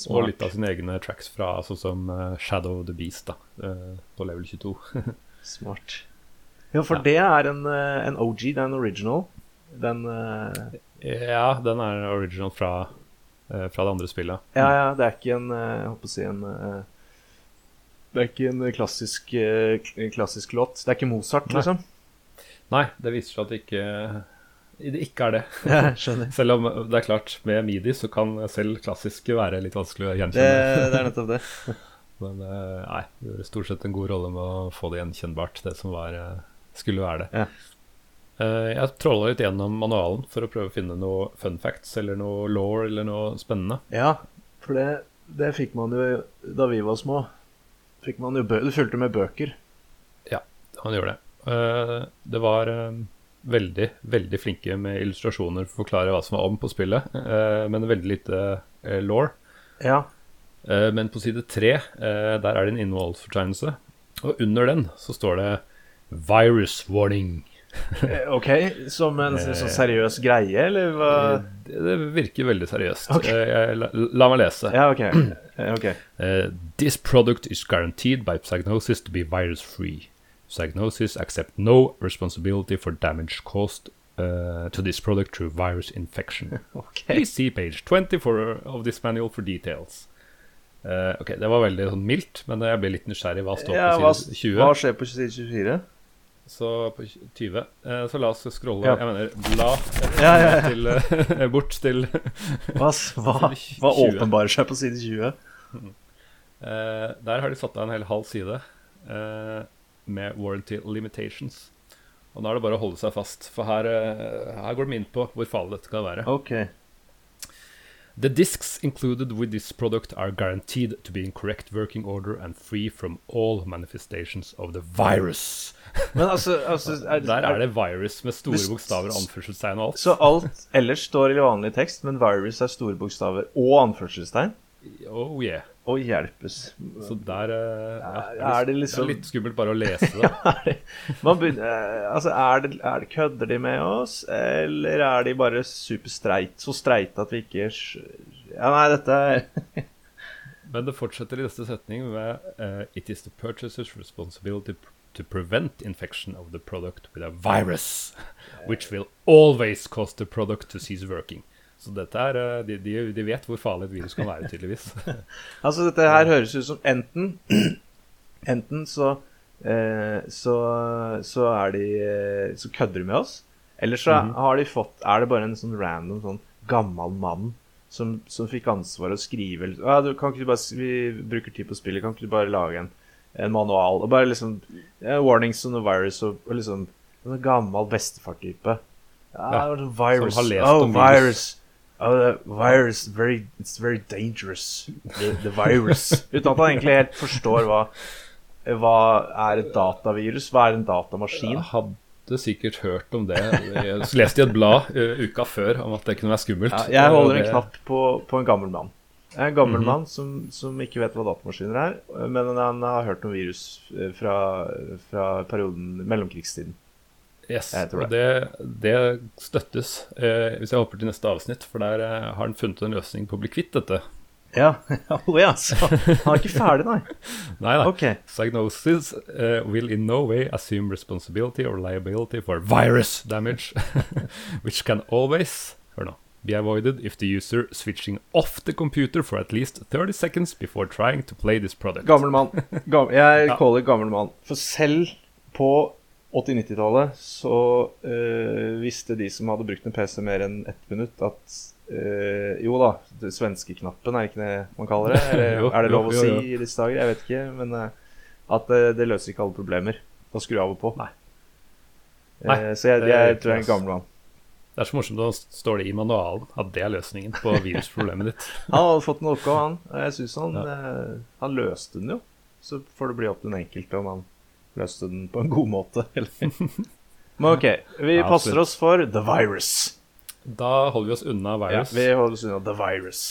A: Og litt av sine egne tracks fra sånn som eh, Shadow of the Beast da, eh, på level 22.
B: Smart. Ja, for
A: Ja.
B: det er en, eh, en OG, det er en original. Den uh...
A: ja, den er original fra, fra det andre spillet.
B: Ja, ja, det er ikke en Jeg holdt på å si en Det er ikke en klassisk, klassisk låt. Det er ikke Mozart,
A: Nei.
B: liksom.
A: Nei, det viser seg at det ikke, det ikke er det.
B: Skjønner.
A: Selv om det er klart, med midi så kan selv klassisk være litt vanskelig å
B: Det,
A: gjenkjenne.
B: det er nettopp det.
A: Men eh, nei, det gjorde stort sett en god rolle med å få det gjenkjennbart, det som var, eh, skulle være det.
B: Ja.
A: Eh, jeg trolla litt gjennom manualen for å prøve å finne noe fun facts eller noe law eller noe spennende.
B: Ja, for det, det fikk man jo da vi var små. Fikk man jo Du fulgte med bøker.
A: Ja, man gjør det. Eh, det var eh, veldig, veldig flinke med illustrasjoner for å forklare hva som var om på spillet, eh, men veldig lite law.
B: Ja.
A: Men på side tre, der er det en innholdsfortegnelse. Og under den så står det 'Virus warning'.
B: OK, som en sånn seriøs greie, eller hva?
A: Det, det virker veldig seriøst.
B: Ok.
A: Jeg, la, la meg lese.
B: Ja, OK. okay.
A: Uh, this product is guaranteed by Psygnosis to be virus free. Psygnosis accept no responsibility for damage caused uh, to this product through virus infection.
B: Okay.
A: Please see page 24 of this manual for details. Uh, ok, Det var veldig sånn mildt, men jeg ble litt nysgjerrig. Hva står
B: Ja,
A: på side 20?
B: hva skjer på side 24?
A: Så på 20 uh, Så la oss scrolle
B: Ja.
A: Jeg mener, bla
B: Ja, ja.
A: Til, eh, bort til
B: Hva, hva, hva åpenbarer seg på side 20?
A: Eh, der har de satt av en hel halv side eh, med warranty limitations. Og nå er det bare å holde seg fast, for her, eh, her går de inn på hvor farlig dette kan være.
B: OK.
A: The discs included with this product are guaranteed to be in correct working order and free from all manifestations of the virus.
B: Men altså, altså er,
A: Der er det virus med store bokstaver og anførselstegn og alt.
B: Så alt ellers står i vanlig tekst, men virus er store bokstaver og anførselstegn?
A: Oh yeah.
B: Og hjelpes.
A: Så der eh, ja,
B: Er- er det liksom-
A: det er litt skummelt bare å lese det.
B: Er begynner, eh, altså, er det, er det Kødder de med oss, eller er de bare superstreit? Så streite at vi ikke Ja, nei, dette er
A: Men det fortsetter i neste setning med uh, It is the purchaser's responsibility to prevent infection of the product with a virus, which will always cause the product to cease working. Så dette er, eh, de, de, de vet hvor farlig et virus kan være, tydeligvis.
B: Altså, dette her høres ut som enten Enten så eh, så, så er de eh, Så kødder de med oss. Eller så
A: Mhm.
B: har de fått Er det bare en sånn random sånn gammel mann som, som fikk ansvar å skrive ja, du, kan ikke du bare, Vi bruker tid på spillet, kan ikke du bare lage en, en manual? Og bare liksom ja, Warnings on the virus og, og liksom En gammel bestefar-type. Ja,
A: Ja,
B: virus.
A: som har lest
B: oh,
A: om virus.
B: virus. Oh, the virus, very, it's very dangerous. The, the virus. Uten at han egentlig helt forstår hva, hva er et datavirus. Hva er en datamaskin?
A: Jeg hadde sikkert hørt om det. Jeg leste i et blad uh, uka før om at det kunne være skummelt.
B: Ja, jeg holder en knapp på, på en gammel mann. En gammel
A: Mhm.
B: mann som, som ikke vet hva datamaskiner er, men han har hørt om virus eh, fra, fra perioden mellomkrigstiden.
A: Yes,
B: Jeg tror
A: og det, det støttes eh, hvis jeg hopper til neste avsnitt, for der eh, har han funnet en løsning på å bli kvitt dette.
B: Ja, oh, ja så han er ikke ferdig, nei.
A: Nei da.
B: Ok.
A: Psygnosis uh, will in no way assume responsibility or liability for virus damage, which can always hør nå, be avoided if the user switching off the computer for at least 30 seconds before trying to play this product.
B: Gammel mann. Gammel, jeg
A: Ja.
B: caller gammel mann. For selv på 80-90-tallet så øh, visste de som hadde brukt en PC mer enn ett minutt, at øh, Jo da, det svenskeknappen er ikke det man kaller det? Eller,
A: Jo,
B: er det lov
A: jo,
B: å
A: jo,
B: si i disse dager? Jeg vet ikke. Men øh, at det løser ikke alle problemer å skru av og på.
A: Nei. Nei,
B: Eh, så jeg,
A: det er
B: jeg tror jeg er en gammel mann.
A: Det er så morsomt å står det i manualen at det er løsningen på virusproblemet ditt.
B: Han hadde fått en oppgave, han. Og jeg syns han,
A: Ja.
B: han løste den jo. Så får det bli opp til den enkelte om han løste den på en god måte. Men ok, vi
A: Ja,
B: passer oss for The Virus.
A: Da holder vi oss unna
B: Ja,
A: virus.
B: vi holder oss unna The Virus.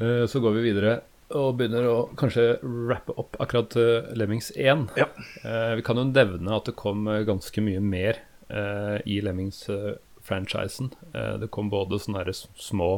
A: Eh, Så går vi videre og begynner å kanskje rappe opp akkurat eh, Lemmings 1.
B: Ja.
A: Eh, vi kan jo nevne at det kom ganske mye mer eh, i Lemmings-franchisen. Eh, det kom både sånne små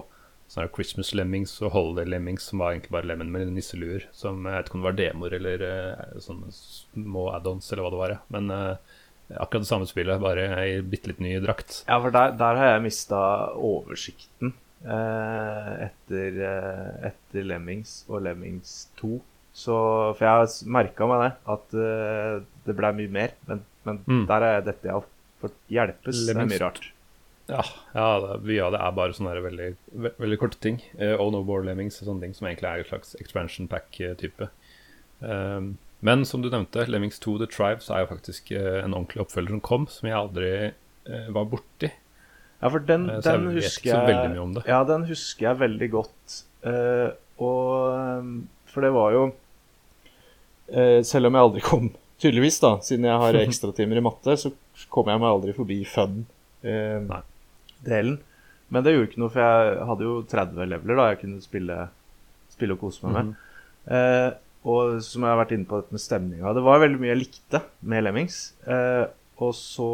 A: sånne Christmas Lemmings og Holiday Lemmings, som var egentlig bare lemen med nisseluer. Som jeg vet ikke om det var demoer eller eh, sånne små add-ons eller hva det var. Men uh, akkurat det samme spillet, bare i bitte litt ny drakt.
B: Ja, for der, der har jeg mista oversikten uh, etter, uh, etter Lemmings og Lemmings 2. Så, for jeg har merka meg det, at eh, det ble mye mer. Men, men
A: Mm.
B: der er jeg dette av. For hjelpes er mye rart.
A: Ja, ja det, mye av det er bare sånne veldig, ve veldig korte ting. Uh, oh no bore lemmings og sånne ting som egentlig er en slags expansion pack-type. Um, men som du nevnte, Lemmings 2 The Tribes er jo faktisk uh, en ordentlig oppfølger som kom, som jeg aldri uh, var borti.
B: Ja, for den,
A: uh,
B: den
A: jeg
B: husker jeg. Ja, den husker jeg veldig godt. Eh, og eh, For det var jo eh, Selv om jeg aldri kom Tydeligvis, da, siden jeg har ekstratimer i matte, så kom jeg meg aldri forbi fun-delen.
A: Nei.
B: Men det gjorde ikke noe, for jeg hadde jo 30 leveler da jeg kunne spille, spille og kose meg med.
A: Mm.
B: Eh, og som jeg har vært inne på dette med stemninga Det var veldig mye jeg likte med Lemmings. Eh, og så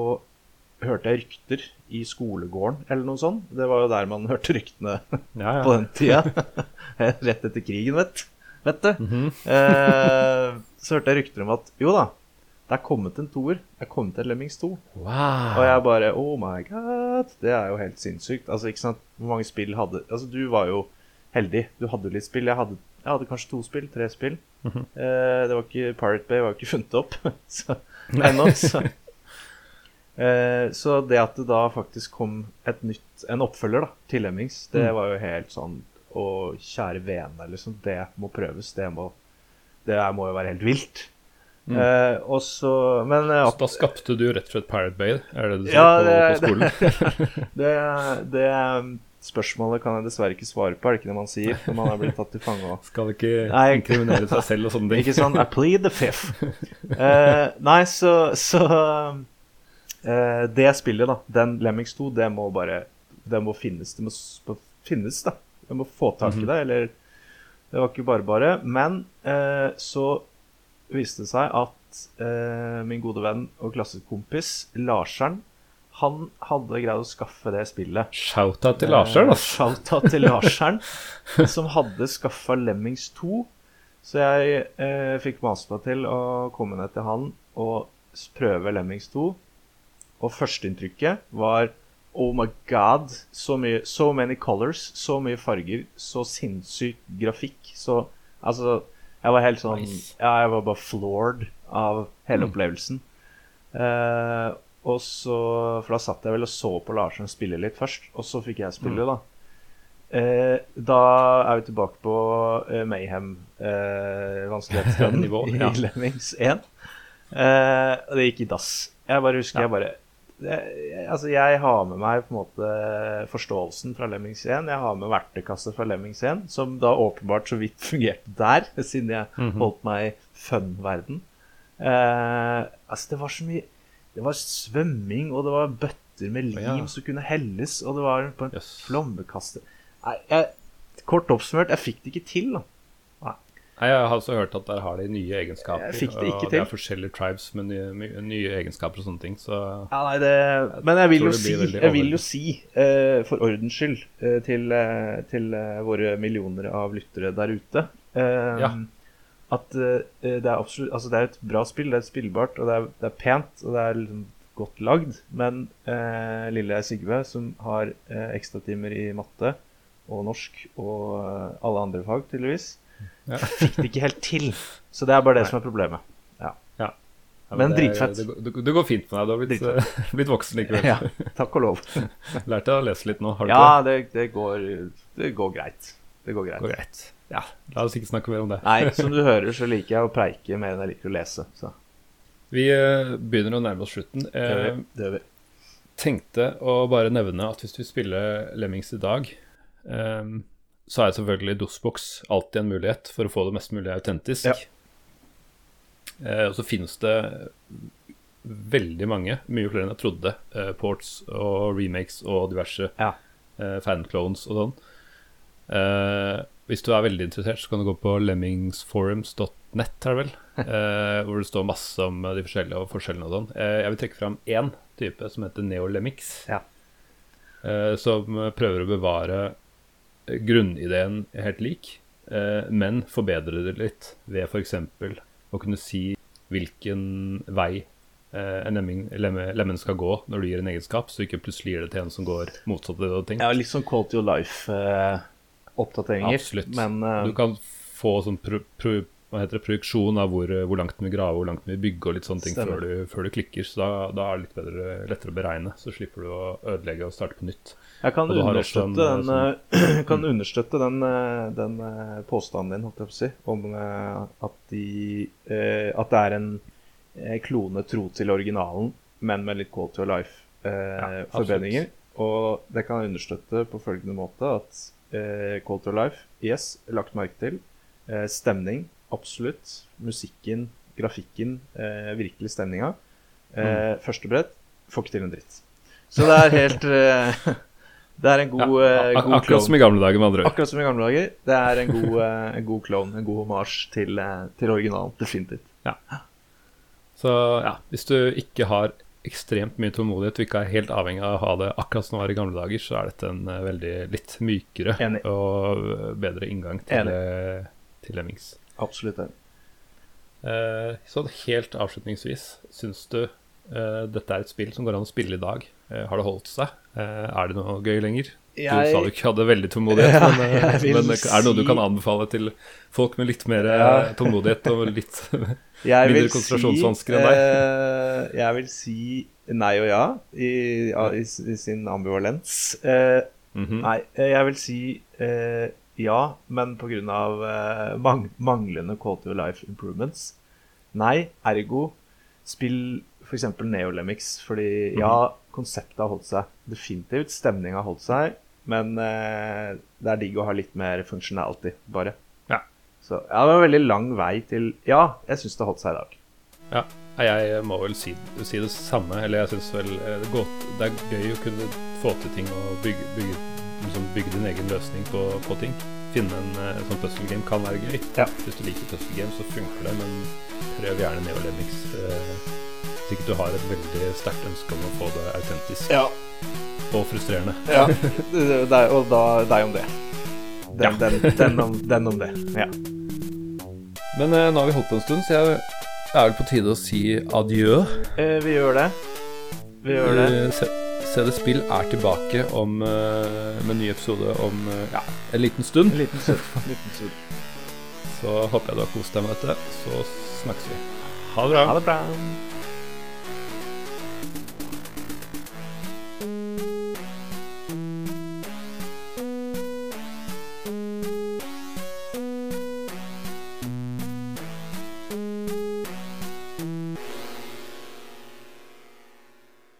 B: hørte jeg rykter i skolegården eller noe sånt. Det var jo der man hørte ryktene
A: Ja, ja.
B: på den tida. Rett etter krigen, vet, vet du.
A: Mhm.
B: eh, så hørte jeg rykter om at jo da, det er kommet en toer. Det er kommet en Lemmings 2.
A: Wow.
B: Og jeg bare Oh my god. Det er jo helt sinnssykt. Altså, ikke sant? Hvor mange spill hadde Altså, du var jo heldig. Du hadde jo litt spill. Jeg hadde, jeg hadde kanskje to spill. Tre spill.
A: Mhm.
B: eh, det var ikke Pirate Bay var jo ikke funnet opp ennå. Så. Eh, så det at det da faktisk kom et nytt, en oppfølger da, til Lemmings, det
A: Mm.
B: var jo helt sånn Å, kjære vene, liksom. Det må prøves. Det må, det må jo være helt vilt.
A: Mm.
B: Eh, og så Men eh,
A: Så da skapte du rett og slett Pirate Bay, er det du sier, på, på skolen?
B: Det, det spørsmålet kan jeg dessverre ikke svare på, er det ikke det man sier når man er blitt tatt til fange?
A: Skal ikke
B: Nei.
A: inkriminere seg selv og sånne ting.
B: Ikke sånn I plead the fifth. Eh, nei, så, så eh, Det spillet, da, den Lemmings 2, det må bare Det må finnes. Det må finnes, da. Jeg må få tak i
A: Mhm.
B: det, eller Det var ikke bare bare. Men eh, så viste det seg at eh, min gode venn og klassekompis Larseren, han hadde greid å skaffe det spillet.
A: Shout-out til Larseren,
B: Eh,
A: altså.
B: Shout-out til Larseren, som hadde skaffa Lemmings 2. Så jeg eh, fikk mast meg til å komme ned til han og prøve Lemmings 2. Og førsteinntrykket var Oh my god, så mye So many colors, så mye farger, så sinnssyk grafikk. Så altså Jeg var helt sånn
A: Nice.
B: Ja, jeg var bare floored av hele
A: Mm.
B: opplevelsen. Eh, og så For da satt jeg vel og så på Larsen spille litt først, og så fikk jeg spille, da. Eh, da er vi tilbake på uh, Mayhem eh, vanskelighetsgraden
A: Nivå,
B: i
A: ja.
B: Lemmings 1. Eh, og det gikk i dass. Jeg bare husker
A: Ja.
B: jeg bare jeg, altså jeg har med meg på en måte forståelsen fra Lemmings 1. Jeg har med verktøykasse fra Lemmings 1, som da åpenbart så vidt fungerte der, siden jeg
A: Mhm.
B: holdt meg i fun-verden. Eh, altså, det var så mye Det var svømming, og det var bøtter med lim
A: ja.
B: som kunne helles, og det var på en
A: yes.
B: flommekaster Nei, jeg, kort oppsummert, jeg fikk det ikke til, da.
A: Nei, Jeg har også hørt at der har de nye egenskaper.
B: Jeg fikk det ikke
A: og det er forskjellige tribes med nye, nye egenskaper og sånne ting. Så
B: Ja, nei, det, men jeg vil
A: jeg
B: jo si, jeg vil jo si uh, for ordens skyld, uh, til, uh, til våre millioner av lyttere der ute
A: Ja.
B: At det er absolutt Altså, det er et bra spill, det er spillbart, og det er, det er pent, og det er liksom godt lagd. Men lille Sigve, som har ekstratimer i matte og norsk og alle andre fag, tydeligvis,
A: Ja.
B: fikk det ikke helt til. Så det er bare det
A: Nei.
B: som er problemet.
A: ja,
B: Men
A: det,
B: dritfett.
A: Det, går- det, går fint med deg. Du har blitt, eh, blitt voksen likevel.
B: Ja, takk og lov.
A: Lærte å lese litt nå, har du
B: Ja,
A: det?
B: det, går, det går greit. Det går greit.
A: Går greit. Ja, la oss ikke snakke mer om det.
B: Nei, som du hører, så liker jeg å preike mer enn jeg liker å lese. Så
A: Vi eh, begynner å nærme oss slutten.
B: det gjør
A: Eh,
B: vi. Det gjør vi.
A: tenkte å bare nevne at hvis vi spiller Lemmings i dag, eh, så er selvfølgelig DOSBox alltid en mulighet for å få det mest mulig autentisk.
B: Ja.
A: Eh, og så finnes det veldig mange, mye flere enn jeg trodde, eh, ports og remakes og diverse
B: Ja.
A: eh, fanclones og sånn. Eh, hvis du er veldig interessert, så kan du gå på lemmingsforums.net, her vel, eh, hvor det står masse om de forskjellige og forskjellene og sånn. Eh, jeg vil trekke fram én type som heter Neolemmix,
B: Ja.
A: eh, som prøver å bevare eh, grunnideen helt lik, eh, men forbedre det litt ved f.eks. å kunne si hvilken vei eh, en lemming, lemme, lemmen skal gå når du gir en egenskap, så ikke plutselig gir det til en som går motsatt av det du har tenkt.
B: Ja, litt sånn Quality of Life-oppdateringer.
A: Absolutt.
B: Men uh...
A: Du kan få sånn pro, pro, hva heter det, projeksjon av hvor, hvor langt du vil grave, hvor langt du vil bygge og litt sånne ting før du, før du klikker. Så da, da er det litt bedre, lettere å beregne. Så slipper du å ødelegge og starte på nytt.
B: Jeg kan
A: og du har også
B: understøtte
A: en,
B: den, eh, kan understøtte den, eh, den eh, påstanden din, holdt jeg på å si, om eh, at, de, eh, at det er en eh, klone tro til originalen, men med litt Quality of eh,
A: absolutt.
B: forbedringer. Og det kan jeg understøtte på følgende måte at eh, Call to Life, yes, lagt merke til. Eh, stemning, absolutt. Musikken, grafikken, eh, virkelig stemninga. Mm. Første brett, får ikke til en dritt. Så det er helt eh, Det er en god,
A: Ja,
B: eh, god
A: akkurat som i gamle dager, med andre ord.
B: Akkurat som i gamle dager. Det er en god, eh, en god clone, en god homasj til, eh, til originalen. Definitivt.
A: Så ja, hvis du ikke har ekstremt mye tålmodighet og ikke er helt avhengig av å ha det akkurat som det var i gamle dager, så er dette en veldig litt mykere
B: Enig.
A: og bedre inngang til, til Lemmings.
B: Absolutt enig.
A: Eh, så helt avslutningsvis, syns du dette er et spill som går an å spille i dag? Eh, har det holdt seg? Eh, er det noe gøy lenger?
B: Jeg-
A: Du sa du ikke hadde veldig tålmodighet,
B: Ja,
A: men, eh, men er det noe du kan anbefale til folk med litt mer eh,
B: Ja.
A: tålmodighet og litt Mindre konsentrasjonsvansker
B: si,
A: enn deg.
B: eh, jeg vil si nei og ja i, i, i sin ambivalens. Uh,
A: mm -hmm.
B: Nei, eh, jeg vil si uh, ja, men pga. Uh, mang manglende quality of life improvements. Nei, ergo spill f.eks. Neolemix, fordi
A: Mhm.
B: ja, konseptet har holdt seg. Definitivt. Stemninga har holdt seg. Men eh, det er digg å ha litt mer functionality, bare.
A: Ja.
B: Så ja, det var en veldig lang vei til Ja, jeg syns det har holdt seg i dag.
A: Ja, jeg må vel si, si det samme. Eller jeg syns vel eh, det, er gøy å kunne få til ting og bygge, bygge, liksom bygge din egen løsning på, på ting. Finne en eh, sånn puzzle game kan være gøy.
B: Ja.
A: Hvis du liker puzzle game, så funker det, men prøv gjerne Neolemix. Eh, Sikkert du har et veldig sterkt ønske om å få det autentisk
B: Ja.
A: og frustrerende.
B: ja. Det, er- og da deg om det. Den,
A: Ja.
B: den, den, om, den om det. Ja.
A: Men eh, nå har vi holdt på en stund, så jeg er det på tide å si adjø.
B: Eh, vi gjør det. Vi gjør det.
A: Eh, Se, Se spill er tilbake om, eh, med en ny episode om eh, ja, en liten stund.
B: En liten stund. En liten stund.
A: Så håper jeg du har kost deg med dette. Så snakkes vi. Ha det bra.
B: Ha det bra.